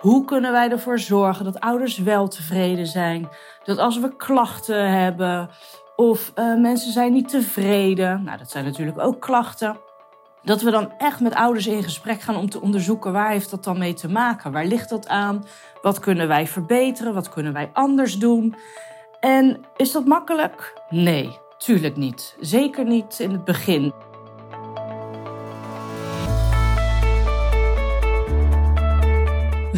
Hoe kunnen wij ervoor zorgen dat ouders wel tevreden zijn? Dat als we klachten hebben of uh, mensen zijn niet tevreden, nou dat zijn natuurlijk ook klachten, dat we dan echt met ouders in gesprek gaan om te onderzoeken waar heeft dat dan mee te maken? Waar ligt dat aan? Wat kunnen wij verbeteren? Wat kunnen wij anders doen? En is dat makkelijk? Nee, tuurlijk niet. Zeker niet in het begin.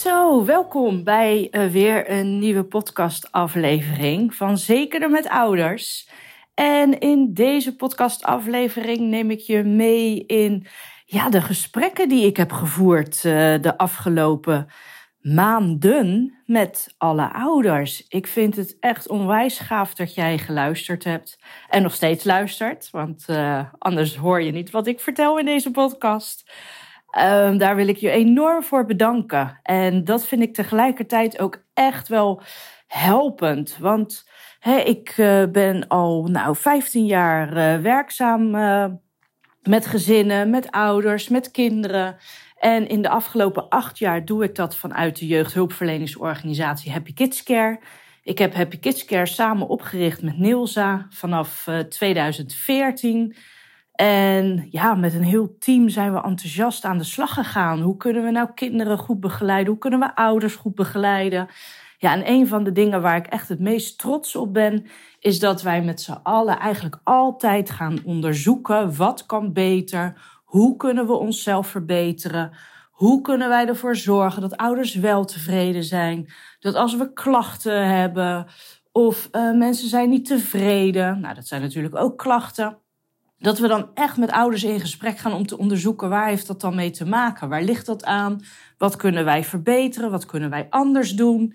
Zo, welkom bij uh, weer een nieuwe podcastaflevering van Zekerder met Ouders. En in deze podcastaflevering neem ik je mee in ja, de gesprekken die ik heb gevoerd uh, de afgelopen maanden met alle ouders. Ik vind het echt onwijs gaaf dat jij geluisterd hebt en nog steeds luistert, want uh, anders hoor je niet wat ik vertel in deze podcast. Um, daar wil ik je enorm voor bedanken. En dat vind ik tegelijkertijd ook echt wel helpend. Want ik uh, ben al nou, 15 jaar uh, werkzaam uh, met gezinnen, met ouders, met kinderen. En in de afgelopen acht jaar doe ik dat vanuit de jeugdhulpverleningsorganisatie Happy Kids Care. Ik heb Happy Kids Care samen opgericht met Nilsa vanaf 2014. En ja, met een heel team zijn we enthousiast aan de slag gegaan. Hoe kunnen we nou kinderen goed begeleiden? Hoe kunnen we ouders goed begeleiden? Ja, en een van de dingen waar ik echt het meest trots op ben, is dat wij met z'n allen eigenlijk altijd gaan onderzoeken wat kan beter, hoe kunnen we onszelf verbeteren, hoe kunnen wij ervoor zorgen dat ouders wel tevreden zijn, dat als we klachten hebben of uh, mensen zijn niet tevreden, nou dat zijn natuurlijk ook klachten dat we dan echt met ouders in gesprek gaan om te onderzoeken waar heeft dat dan mee te maken? Waar ligt dat aan? Wat kunnen wij verbeteren? Wat kunnen wij anders doen?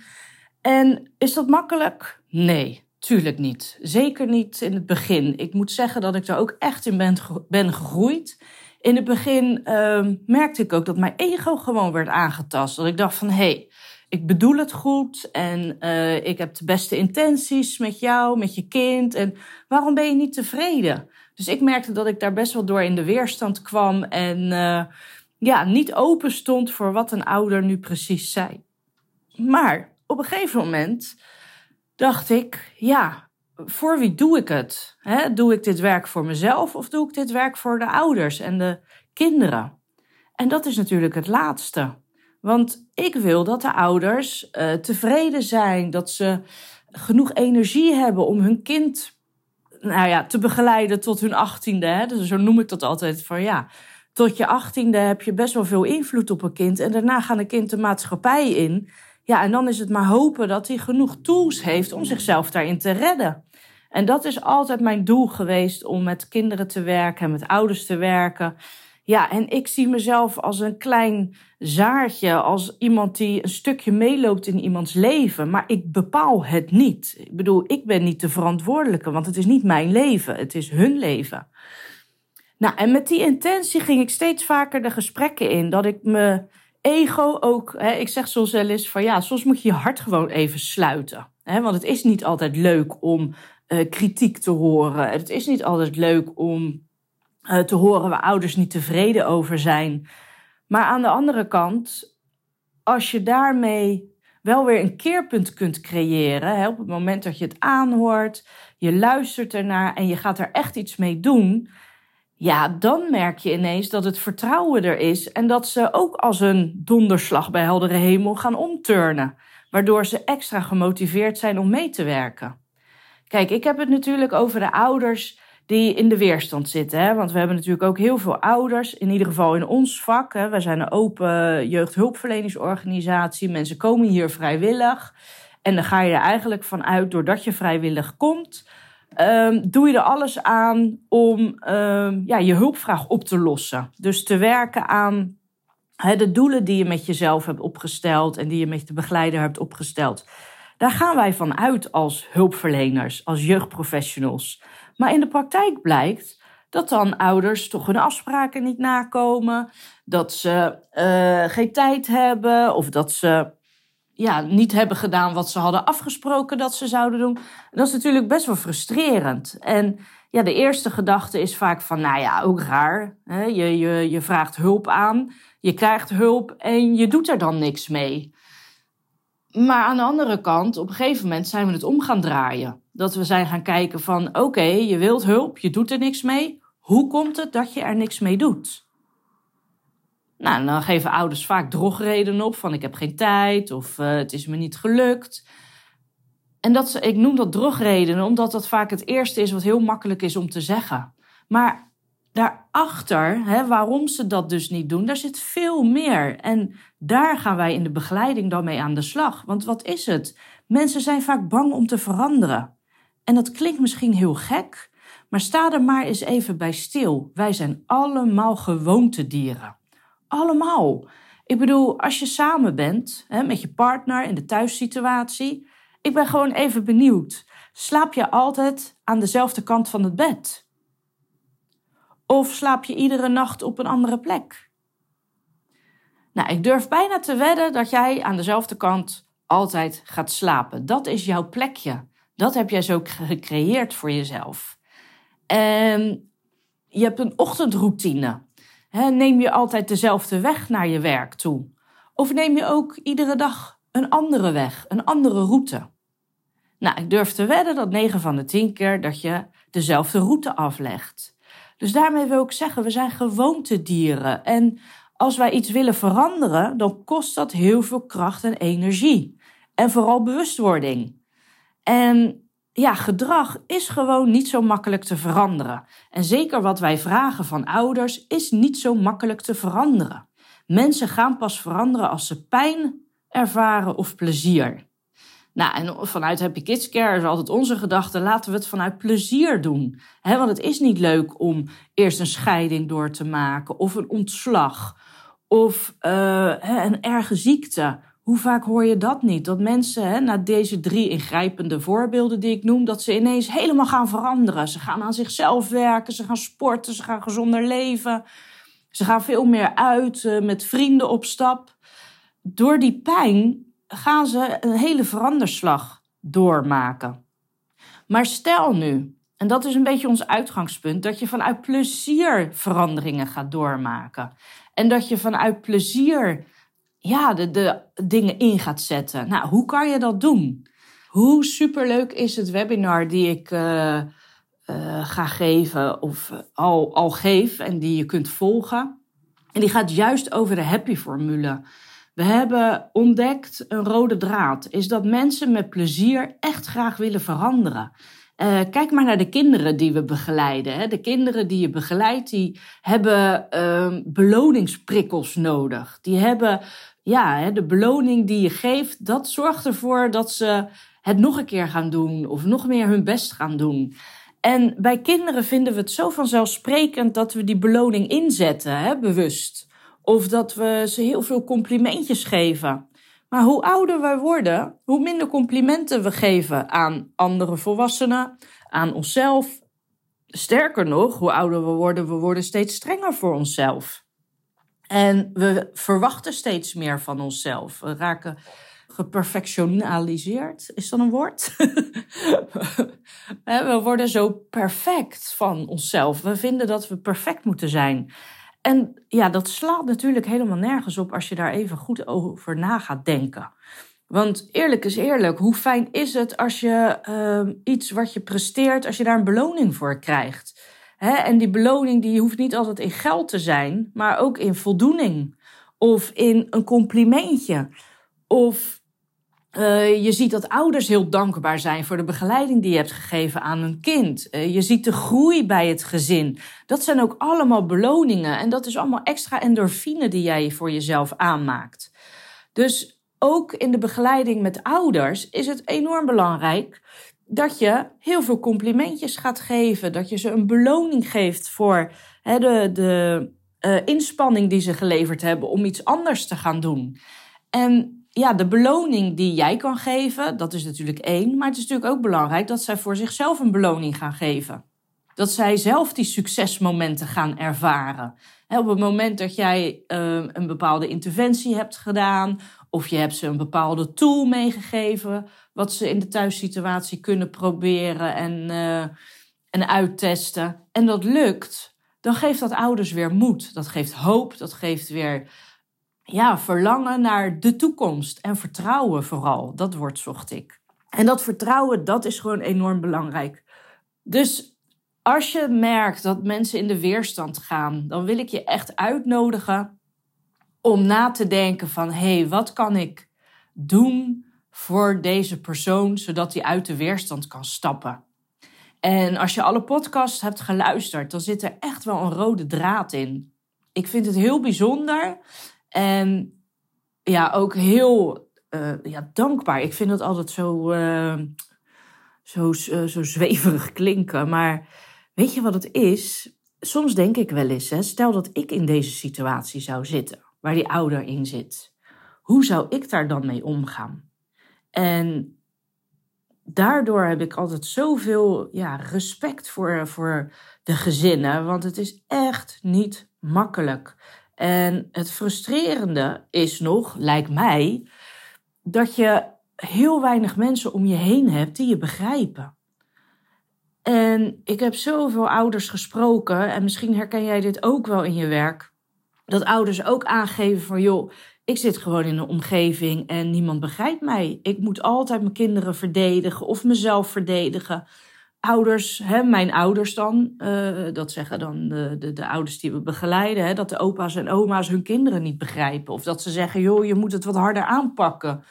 En is dat makkelijk? Nee, tuurlijk niet. Zeker niet in het begin. Ik moet zeggen dat ik daar ook echt in ben, ben gegroeid. In het begin uh, merkte ik ook dat mijn ego gewoon werd aangetast. Dat ik dacht van, hé, hey, ik bedoel het goed en uh, ik heb de beste intenties met jou, met je kind. En waarom ben je niet tevreden? Dus ik merkte dat ik daar best wel door in de weerstand kwam en uh, ja, niet open stond voor wat een ouder nu precies zei. Maar op een gegeven moment dacht ik, ja, voor wie doe ik het? He, doe ik dit werk voor mezelf of doe ik dit werk voor de ouders en de kinderen? En dat is natuurlijk het laatste. Want ik wil dat de ouders uh, tevreden zijn, dat ze genoeg energie hebben om hun kind nou ja, te begeleiden tot hun achttiende. Hè? Dus zo noem ik dat altijd. Van ja, tot je achttiende heb je best wel veel invloed op een kind. En daarna gaat een kind de maatschappij in. Ja, en dan is het maar hopen dat hij genoeg tools heeft om zichzelf daarin te redden. En dat is altijd mijn doel geweest om met kinderen te werken en met ouders te werken. Ja, en ik zie mezelf als een klein zaadje, als iemand die een stukje meeloopt in iemands leven, maar ik bepaal het niet. Ik bedoel, ik ben niet de verantwoordelijke, want het is niet mijn leven, het is hun leven. Nou, en met die intentie ging ik steeds vaker de gesprekken in, dat ik me ego ook, hè, ik zeg soms wel eens van ja, soms moet je je hart gewoon even sluiten. Hè, want het is niet altijd leuk om uh, kritiek te horen. Het is niet altijd leuk om uh, te horen waar ouders niet tevreden over zijn. Maar aan de andere kant, als je daarmee wel weer een keerpunt kunt creëren, hè, op het moment dat je het aanhoort, je luistert ernaar en je gaat er echt iets mee doen, ja, dan merk je ineens dat het vertrouwen er is en dat ze ook als een donderslag bij heldere hemel gaan omturnen, waardoor ze extra gemotiveerd zijn om mee te werken. Kijk, ik heb het natuurlijk over de ouders die in de weerstand zitten. Hè? Want we hebben natuurlijk ook heel veel ouders, in ieder geval in ons vak. Hè? Wij zijn een open jeugdhulpverleningsorganisatie. Mensen komen hier vrijwillig. En dan ga je er eigenlijk vanuit, doordat je vrijwillig komt, ehm, doe je er alles aan om ehm, ja, je hulpvraag op te lossen. Dus te werken aan de doelen die je met jezelf hebt opgesteld en die je met de begeleider hebt opgesteld. Daar gaan wij van uit als hulpverleners, als jeugdprofessionals. Maar in de praktijk blijkt dat dan ouders toch hun afspraken niet nakomen, dat ze uh, geen tijd hebben of dat ze ja, niet hebben gedaan wat ze hadden afgesproken dat ze zouden doen. Dat is natuurlijk best wel frustrerend. En ja, de eerste gedachte is vaak van, nou ja, ook raar. Hè? Je, je, je vraagt hulp aan, je krijgt hulp en je doet er dan niks mee. Maar aan de andere kant, op een gegeven moment zijn we het om gaan draaien. Dat we zijn gaan kijken van, oké, je wilt hulp, je doet er niks mee. Hoe komt het dat je er niks mee doet? Nou, dan geven ouders vaak drogredenen op van ik heb geen tijd of uh, het is me niet gelukt. En dat, ik noem dat drogredenen omdat dat vaak het eerste is wat heel makkelijk is om te zeggen. Maar daarachter, hè, waarom ze dat dus niet doen, daar zit veel meer. En daar gaan wij in de begeleiding dan mee aan de slag. Want wat is het? Mensen zijn vaak bang om te veranderen. En dat klinkt misschien heel gek, maar sta er maar eens even bij stil. Wij zijn allemaal gewoontedieren. Allemaal. Ik bedoel, als je samen bent hè, met je partner in de thuissituatie, ik ben gewoon even benieuwd. Slaap je altijd aan dezelfde kant van het bed? Of slaap je iedere nacht op een andere plek? Nou, ik durf bijna te wedden dat jij aan dezelfde kant altijd gaat slapen. Dat is jouw plekje. Dat heb jij zo gecreëerd voor jezelf. En je hebt een ochtendroutine. neem je altijd dezelfde weg naar je werk toe? Of neem je ook iedere dag een andere weg, een andere route? Nou, ik durf te wedden dat 9 van de 10 keer dat je dezelfde route aflegt. Dus daarmee wil ik zeggen, we zijn gewoontedieren. En als wij iets willen veranderen, dan kost dat heel veel kracht en energie. En vooral bewustwording. En ja, gedrag is gewoon niet zo makkelijk te veranderen. En zeker wat wij vragen van ouders is niet zo makkelijk te veranderen. Mensen gaan pas veranderen als ze pijn ervaren of plezier. Nou, en vanuit Happy Kids Care is altijd onze gedachte: laten we het vanuit plezier doen. want het is niet leuk om eerst een scheiding door te maken, of een ontslag, of uh, een erge ziekte. Hoe vaak hoor je dat niet? Dat mensen, hè, na deze drie ingrijpende voorbeelden die ik noem, dat ze ineens helemaal gaan veranderen. Ze gaan aan zichzelf werken, ze gaan sporten, ze gaan gezonder leven. Ze gaan veel meer uit, uh, met vrienden op stap. Door die pijn gaan ze een hele veranderslag doormaken. Maar stel nu, en dat is een beetje ons uitgangspunt, dat je vanuit plezier veranderingen gaat doormaken. En dat je vanuit plezier ja, de, de dingen in gaat zetten. Nou, hoe kan je dat doen? Hoe superleuk is het webinar die ik uh, uh, ga geven of al, al geef en die je kunt volgen? En die gaat juist over de happy-formule. We hebben ontdekt een rode draad. Is dat mensen met plezier echt graag willen veranderen. Kijk maar naar de kinderen die we begeleiden. Hè. De kinderen die je begeleidt, die hebben uh, beloningsprikkels nodig. Die hebben ja, de beloning die je geeft, dat zorgt ervoor dat ze het nog een keer gaan doen of nog meer hun best gaan doen. En bij kinderen vinden we het zo vanzelfsprekend dat we die beloning inzetten, hè, bewust. Of dat we ze heel veel complimentjes geven. Maar hoe ouder we worden, hoe minder complimenten we geven aan andere volwassenen, aan onszelf. Sterker nog, hoe ouder we worden, we worden steeds strenger voor onszelf. En we verwachten steeds meer van onszelf. We raken geperfectionaliseerd. Is dat een woord? we worden zo perfect van onszelf. We vinden dat we perfect moeten zijn. En ja, dat slaat natuurlijk helemaal nergens op als je daar even goed over na gaat denken. Want eerlijk is eerlijk, hoe fijn is het als je uh, iets wat je presteert, als je daar een beloning voor krijgt? En die beloning die hoeft niet altijd in geld te zijn, maar ook in voldoening. Of in een complimentje. Of uh, je ziet dat ouders heel dankbaar zijn voor de begeleiding die je hebt gegeven aan een kind. Uh, je ziet de groei bij het gezin. Dat zijn ook allemaal beloningen. En dat is allemaal extra endorfine die jij voor jezelf aanmaakt. Dus ook in de begeleiding met ouders is het enorm belangrijk dat je heel veel complimentjes gaat geven. Dat je ze een beloning geeft voor hè, de, de uh, inspanning die ze geleverd hebben om iets anders te gaan doen. En ja, de beloning die jij kan geven, dat is natuurlijk één. Maar het is natuurlijk ook belangrijk dat zij voor zichzelf een beloning gaan geven. Dat zij zelf die succesmomenten gaan ervaren. op het moment dat jij uh, een bepaalde interventie hebt gedaan, of je hebt ze een bepaalde tool meegegeven, wat ze in de thuissituatie kunnen proberen en, uh, en uittesten, en dat lukt, dan geeft dat ouders weer moed. Dat geeft hoop, dat geeft weer ja, verlangen naar de toekomst en vertrouwen vooral. Dat woord zocht ik. En dat vertrouwen, dat is gewoon enorm belangrijk. Dus als je merkt dat mensen in de weerstand gaan, dan wil ik je echt uitnodigen om na te denken van hé, hey, wat kan ik doen voor deze persoon zodat hij uit de weerstand kan stappen? En als je alle podcasts hebt geluisterd, dan zit er echt wel een rode draad in. Ik vind het heel bijzonder en ja, ook heel uh, ja, dankbaar. Ik vind het altijd zo, uh, zo, uh, zo zweverig klinken. Maar weet je wat het is? Soms denk ik wel eens, hè, stel dat ik in deze situatie zou zitten, waar die ouder in zit. Hoe zou ik daar dan mee omgaan? En daardoor heb ik altijd zoveel ja, respect voor, voor de gezinnen, want het is echt niet makkelijk. En het frustrerende is nog, lijkt mij, dat je heel weinig mensen om je heen hebt die je begrijpen. En ik heb zoveel ouders gesproken, en misschien herken jij dit ook wel in je werk, dat ouders ook aangeven van joh, ik zit gewoon in een omgeving en niemand begrijpt mij. Ik moet altijd mijn kinderen verdedigen of mezelf verdedigen ouders, hè, mijn ouders dan, uh, dat zeggen dan de, de, de, ouders die we begeleiden, hè, dat de opa's en oma's hun kinderen niet begrijpen. Of dat ze zeggen, joh, je moet het wat harder aanpakken.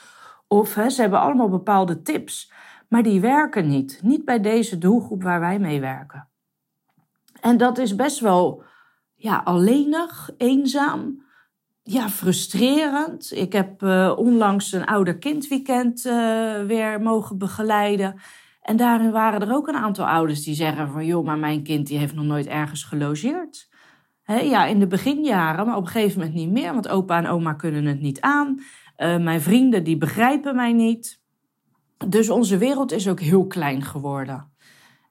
Of hè, ze hebben allemaal bepaalde tips, maar die werken niet. Niet bij deze doelgroep waar wij mee werken. En dat is best wel ja, alleenig, eenzaam, ja, frustrerend. Ik heb uh, onlangs een ouder kindweekend uh, weer mogen begeleiden. En daarin waren er ook een aantal ouders die zeggen van... joh, maar mijn kind die heeft nog nooit ergens gelogeerd. ja, in de beginjaren, maar op een gegeven moment niet meer. Want opa en oma kunnen het niet aan. Uh, mijn vrienden die begrijpen mij niet. Dus onze wereld is ook heel klein geworden.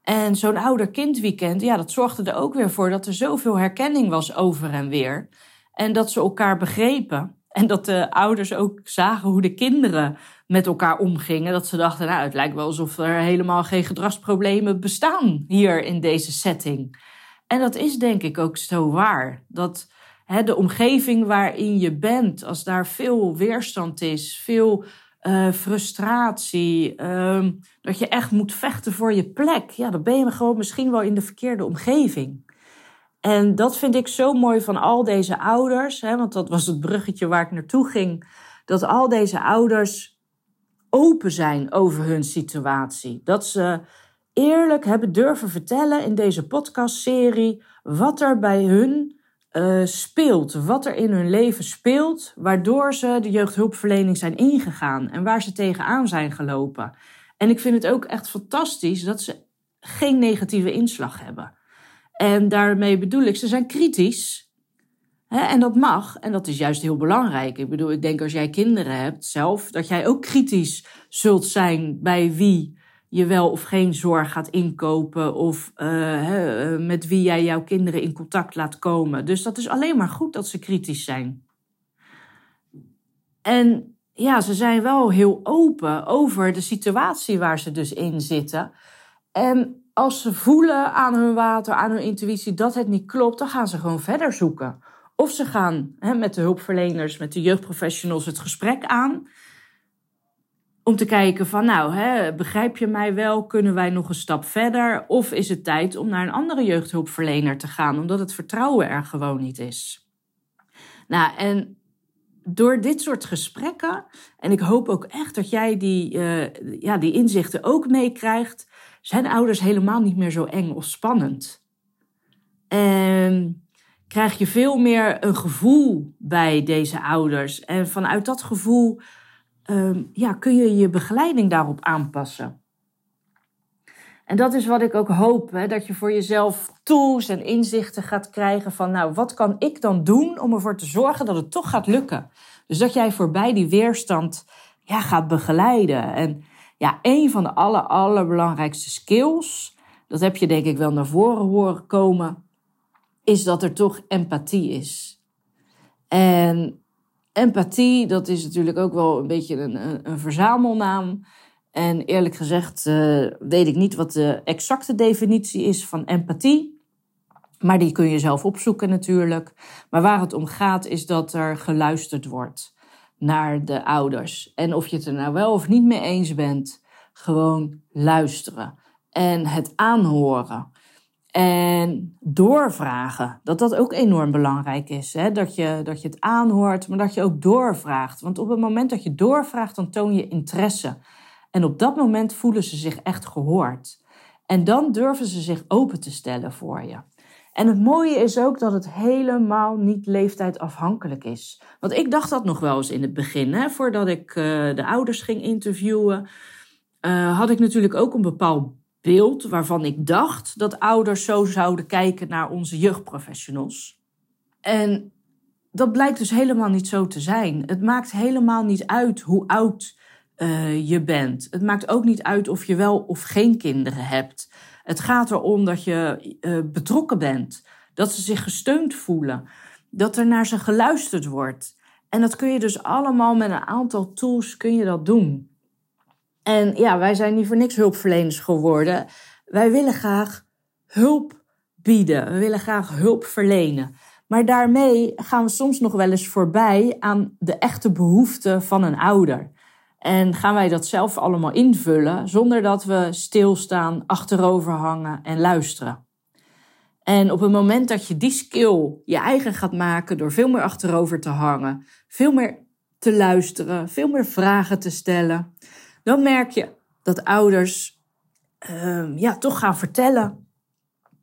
En zo'n ouder-kindweekend, ja, dat zorgde er ook weer voor... dat er zoveel herkenning was over en weer. En dat ze elkaar begrepen. En dat de ouders ook zagen hoe de kinderen met elkaar omgingen. Dat ze dachten, nou, het lijkt wel alsof er helemaal geen gedragsproblemen bestaan hier in deze setting. En dat is denk ik ook zo waar. Dat hè, de omgeving waarin je bent, als daar veel weerstand is, veel uh, frustratie, uh, dat je echt moet vechten voor je plek, ja, dan ben je gewoon misschien wel in de verkeerde omgeving. En dat vind ik zo mooi van al deze ouders, hè, want dat was het bruggetje waar ik naartoe ging, dat al deze ouders open zijn over hun situatie. Dat ze eerlijk hebben durven vertellen in deze podcastserie wat er bij hun uh, speelt, wat er in hun leven speelt, waardoor ze de jeugdhulpverlening zijn ingegaan en waar ze tegenaan zijn gelopen. En ik vind het ook echt fantastisch dat ze geen negatieve inslag hebben. En daarmee bedoel ik, ze zijn kritisch, en dat mag, en dat is juist heel belangrijk. Ik bedoel, ik denk als jij kinderen hebt zelf, dat jij ook kritisch zult zijn bij wie je wel of geen zorg gaat inkopen of uh, met wie jij jouw kinderen in contact laat komen. Dus dat is alleen maar goed dat ze kritisch zijn. En ja, ze zijn wel heel open over de situatie waar ze dus in zitten. En als ze voelen aan hun water, aan hun intuïtie dat het niet klopt, dan gaan ze gewoon verder zoeken. Of ze gaan met de hulpverleners, met de jeugdprofessionals het gesprek aan. Om te kijken van, nou, hè, begrijp je mij wel? Kunnen wij nog een stap verder? Of is het tijd om naar een andere jeugdhulpverlener te gaan, omdat het vertrouwen er gewoon niet is? Nou, en door dit soort gesprekken, en ik hoop ook echt dat jij die, uh, ja, die inzichten ook meekrijgt, zijn ouders helemaal niet meer zo eng of spannend. En krijg je veel meer een gevoel bij deze ouders. En vanuit dat gevoel um, ja, kun je je begeleiding daarop aanpassen. En dat is wat ik ook hoop, hè, dat je voor jezelf tools en inzichten gaat krijgen van, nou, wat kan ik dan doen om ervoor te zorgen dat het toch gaat lukken? Dus dat jij voorbij die weerstand ja, gaat begeleiden. En ja, een van de aller, allerbelangrijkste skills, dat heb je denk ik wel naar voren horen komen, is dat er toch empathie is. En empathie, dat is natuurlijk ook wel een beetje een, een, verzamelnaam. En eerlijk gezegd uh, weet ik niet wat de exacte definitie is van empathie. Maar die kun je zelf opzoeken natuurlijk. Maar waar het om gaat is dat er geluisterd wordt naar de ouders. En of je het er nou wel of niet mee eens bent, gewoon luisteren. En het aanhoren. En doorvragen, dat dat ook enorm belangrijk is. Hè? Dat, je, dat je het aanhoort, maar dat je ook doorvraagt. Want op het moment dat je doorvraagt, dan toon je interesse. En op dat moment voelen ze zich echt gehoord. En dan durven ze zich open te stellen voor je. En het mooie is ook dat het helemaal niet leeftijdsafhankelijk is. Want ik dacht dat nog wel eens in het begin, hè, voordat ik uh, de ouders ging interviewen, uh, had ik natuurlijk ook een bepaald beeld waarvan ik dacht dat ouders zo zouden kijken naar onze jeugdprofessionals. En dat blijkt dus helemaal niet zo te zijn. Het maakt helemaal niet uit hoe oud uh, je bent. Het maakt ook niet uit of je wel of geen kinderen hebt. Het gaat erom dat je uh, betrokken bent, dat ze zich gesteund voelen, dat er naar ze geluisterd wordt. En dat kun je dus allemaal met een aantal tools kun je dat doen. En ja, wij zijn niet voor niks hulpverleners geworden. Wij willen graag hulp bieden. We willen graag hulp verlenen. Maar daarmee gaan we soms nog wel eens voorbij aan de echte behoeften van een ouder. En gaan wij dat zelf allemaal invullen zonder dat we stilstaan, achterover hangen en luisteren. En op het moment dat je die skill je eigen gaat maken door veel meer achterover te hangen, veel meer te luisteren, veel meer vragen te stellen, dan merk je dat ouders uh, ja, toch gaan vertellen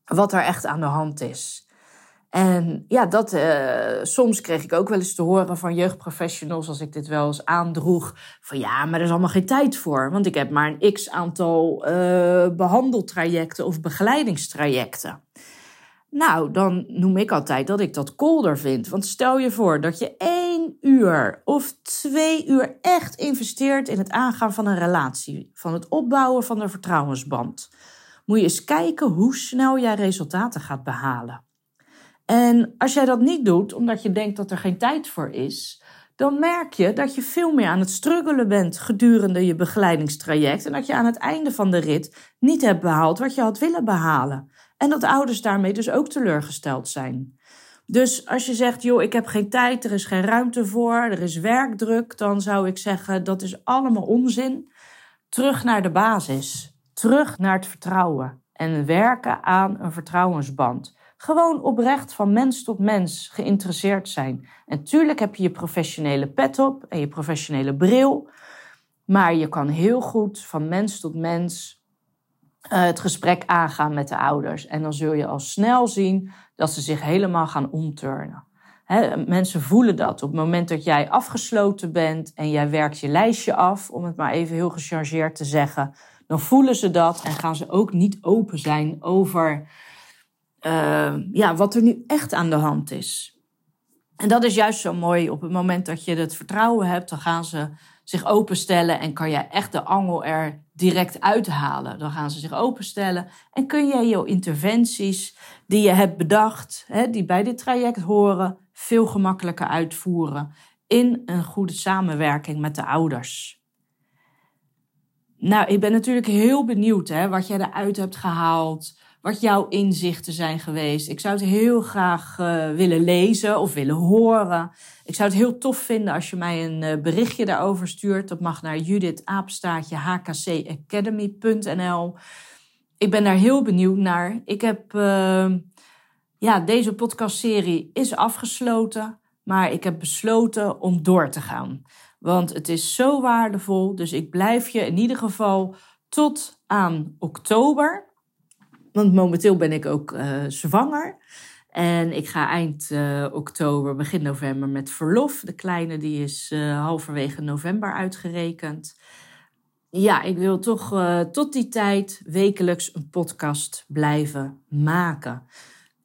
wat er echt aan de hand is. En ja, dat, uh, soms kreeg ik ook wel eens te horen van jeugdprofessionals, als ik dit wel eens aandroeg, van ja, maar er is allemaal geen tijd voor. Want ik heb maar een x aantal uh, behandeltrajecten of begeleidingstrajecten. Nou, dan noem ik altijd dat ik dat kolder vind. Want stel je voor dat je één uur of twee uur echt investeert in het aangaan van een relatie, van het opbouwen van een vertrouwensband. Moet je eens kijken hoe snel jij resultaten gaat behalen. En als jij dat niet doet, omdat je denkt dat er geen tijd voor is, dan merk je dat je veel meer aan het struggelen bent gedurende je begeleidingstraject en dat je aan het einde van de rit niet hebt behaald wat je had willen behalen. En dat ouders daarmee dus ook teleurgesteld zijn. Dus als je zegt, joh, ik heb geen tijd, er is geen ruimte voor, er is werkdruk, dan zou ik zeggen, dat is allemaal onzin. Terug naar de basis, terug naar het vertrouwen en werken aan een vertrouwensband. Gewoon oprecht van mens tot mens geïnteresseerd zijn. En tuurlijk heb je je professionele pet op en je professionele bril. Maar je kan heel goed van mens tot mens het gesprek aangaan met de ouders. En dan zul je al snel zien dat ze zich helemaal gaan omturnen. Mensen voelen dat. Op het moment dat jij afgesloten bent en jij werkt je lijstje af, om het maar even heel gechargeerd te zeggen, dan voelen ze dat en gaan ze ook niet open zijn over uh, ja, wat er nu echt aan de hand is. En dat is juist zo mooi. Op het moment dat je het vertrouwen hebt, dan gaan ze zich openstellen en kan jij echt de angel er direct uithalen. Dan gaan ze zich openstellen en kun jij jouw interventies die je hebt bedacht, hè, die bij dit traject horen, veel gemakkelijker uitvoeren in een goede samenwerking met de ouders. Nou, ik ben natuurlijk heel benieuwd hè, wat jij eruit hebt gehaald wat jouw inzichten zijn geweest. Ik zou het heel graag uh, willen lezen of willen horen. Ik zou het heel tof vinden als je mij een uh, berichtje daarover stuurt. Dat mag naar judithaapstaatje hkcacademy.nl. Ik ben daar heel benieuwd naar. Ik heb, uh, ja, deze podcastserie is afgesloten, maar ik heb besloten om door te gaan. Want het is zo waardevol, dus ik blijf je in ieder geval tot aan oktober want momenteel ben ik ook uh, zwanger. En ik ga eind uh, oktober, begin november met verlof. De kleine die is uh, halverwege november uitgerekend. ja, ik wil toch tot die tijd wekelijks een podcast blijven maken.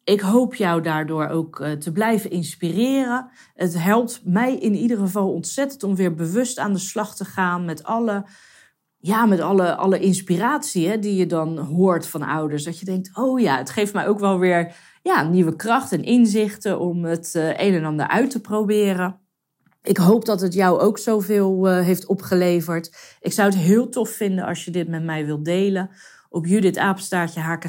Ik hoop jou daardoor ook te blijven inspireren. Het helpt mij in ieder geval ontzettend om weer bewust aan de slag te gaan met alle, ja, met alle, alle inspiratie hè, die je dan hoort van ouders. Dat je denkt, oh ja, het geeft mij ook wel weer ja, nieuwe kracht en inzichten om het uh, een en ander uit te proberen. Ik hoop dat het jou ook zoveel uh, heeft opgeleverd. Ik zou het heel tof vinden als je dit met mij wilt delen op judithapenstaartje.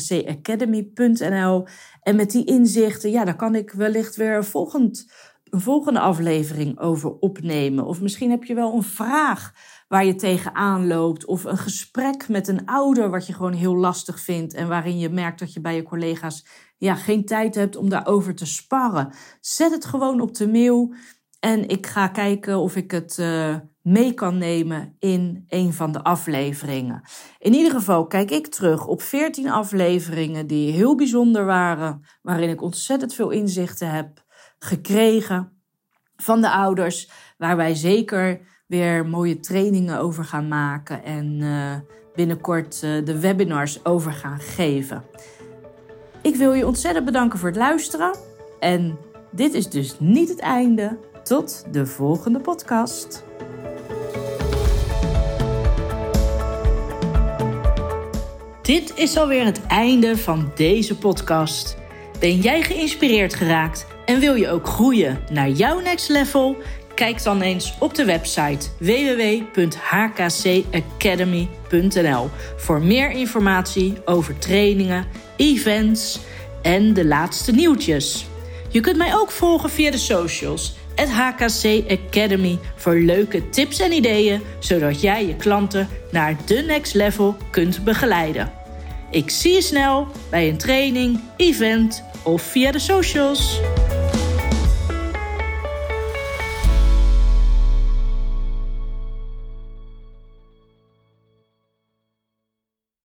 En met die inzichten, ja, daar kan ik wellicht weer volgend, een volgende aflevering over opnemen. Of misschien heb je wel een vraag waar je tegenaan loopt. Of een gesprek met een ouder wat je gewoon heel lastig vindt. En waarin je merkt dat je bij je collega's ja, geen tijd hebt om daarover te sparren. Zet het gewoon op de mail. En ik ga kijken of ik het uh, mee kan nemen in een van de afleveringen. In ieder geval kijk ik terug op 14 afleveringen die heel bijzonder waren, waarin ik ontzettend veel inzichten heb gekregen van de ouders, waar wij zeker weer mooie trainingen over gaan maken en uh, binnenkort uh, de webinars over gaan geven. Ik wil je ontzettend bedanken voor het luisteren en dit is dus niet het einde. Tot de volgende podcast. Dit is alweer het einde van deze podcast. Ben jij geïnspireerd geraakt en wil je ook groeien naar jouw next level? Kijk dan eens op de website www.hkcacademy.nl voor meer informatie over trainingen, events en de laatste nieuwtjes. Je kunt mij ook volgen via de socials het HKC Academy voor leuke tips en ideeën, zodat jij je klanten naar de next level kunt begeleiden. Ik zie je snel bij een training, event of via de socials.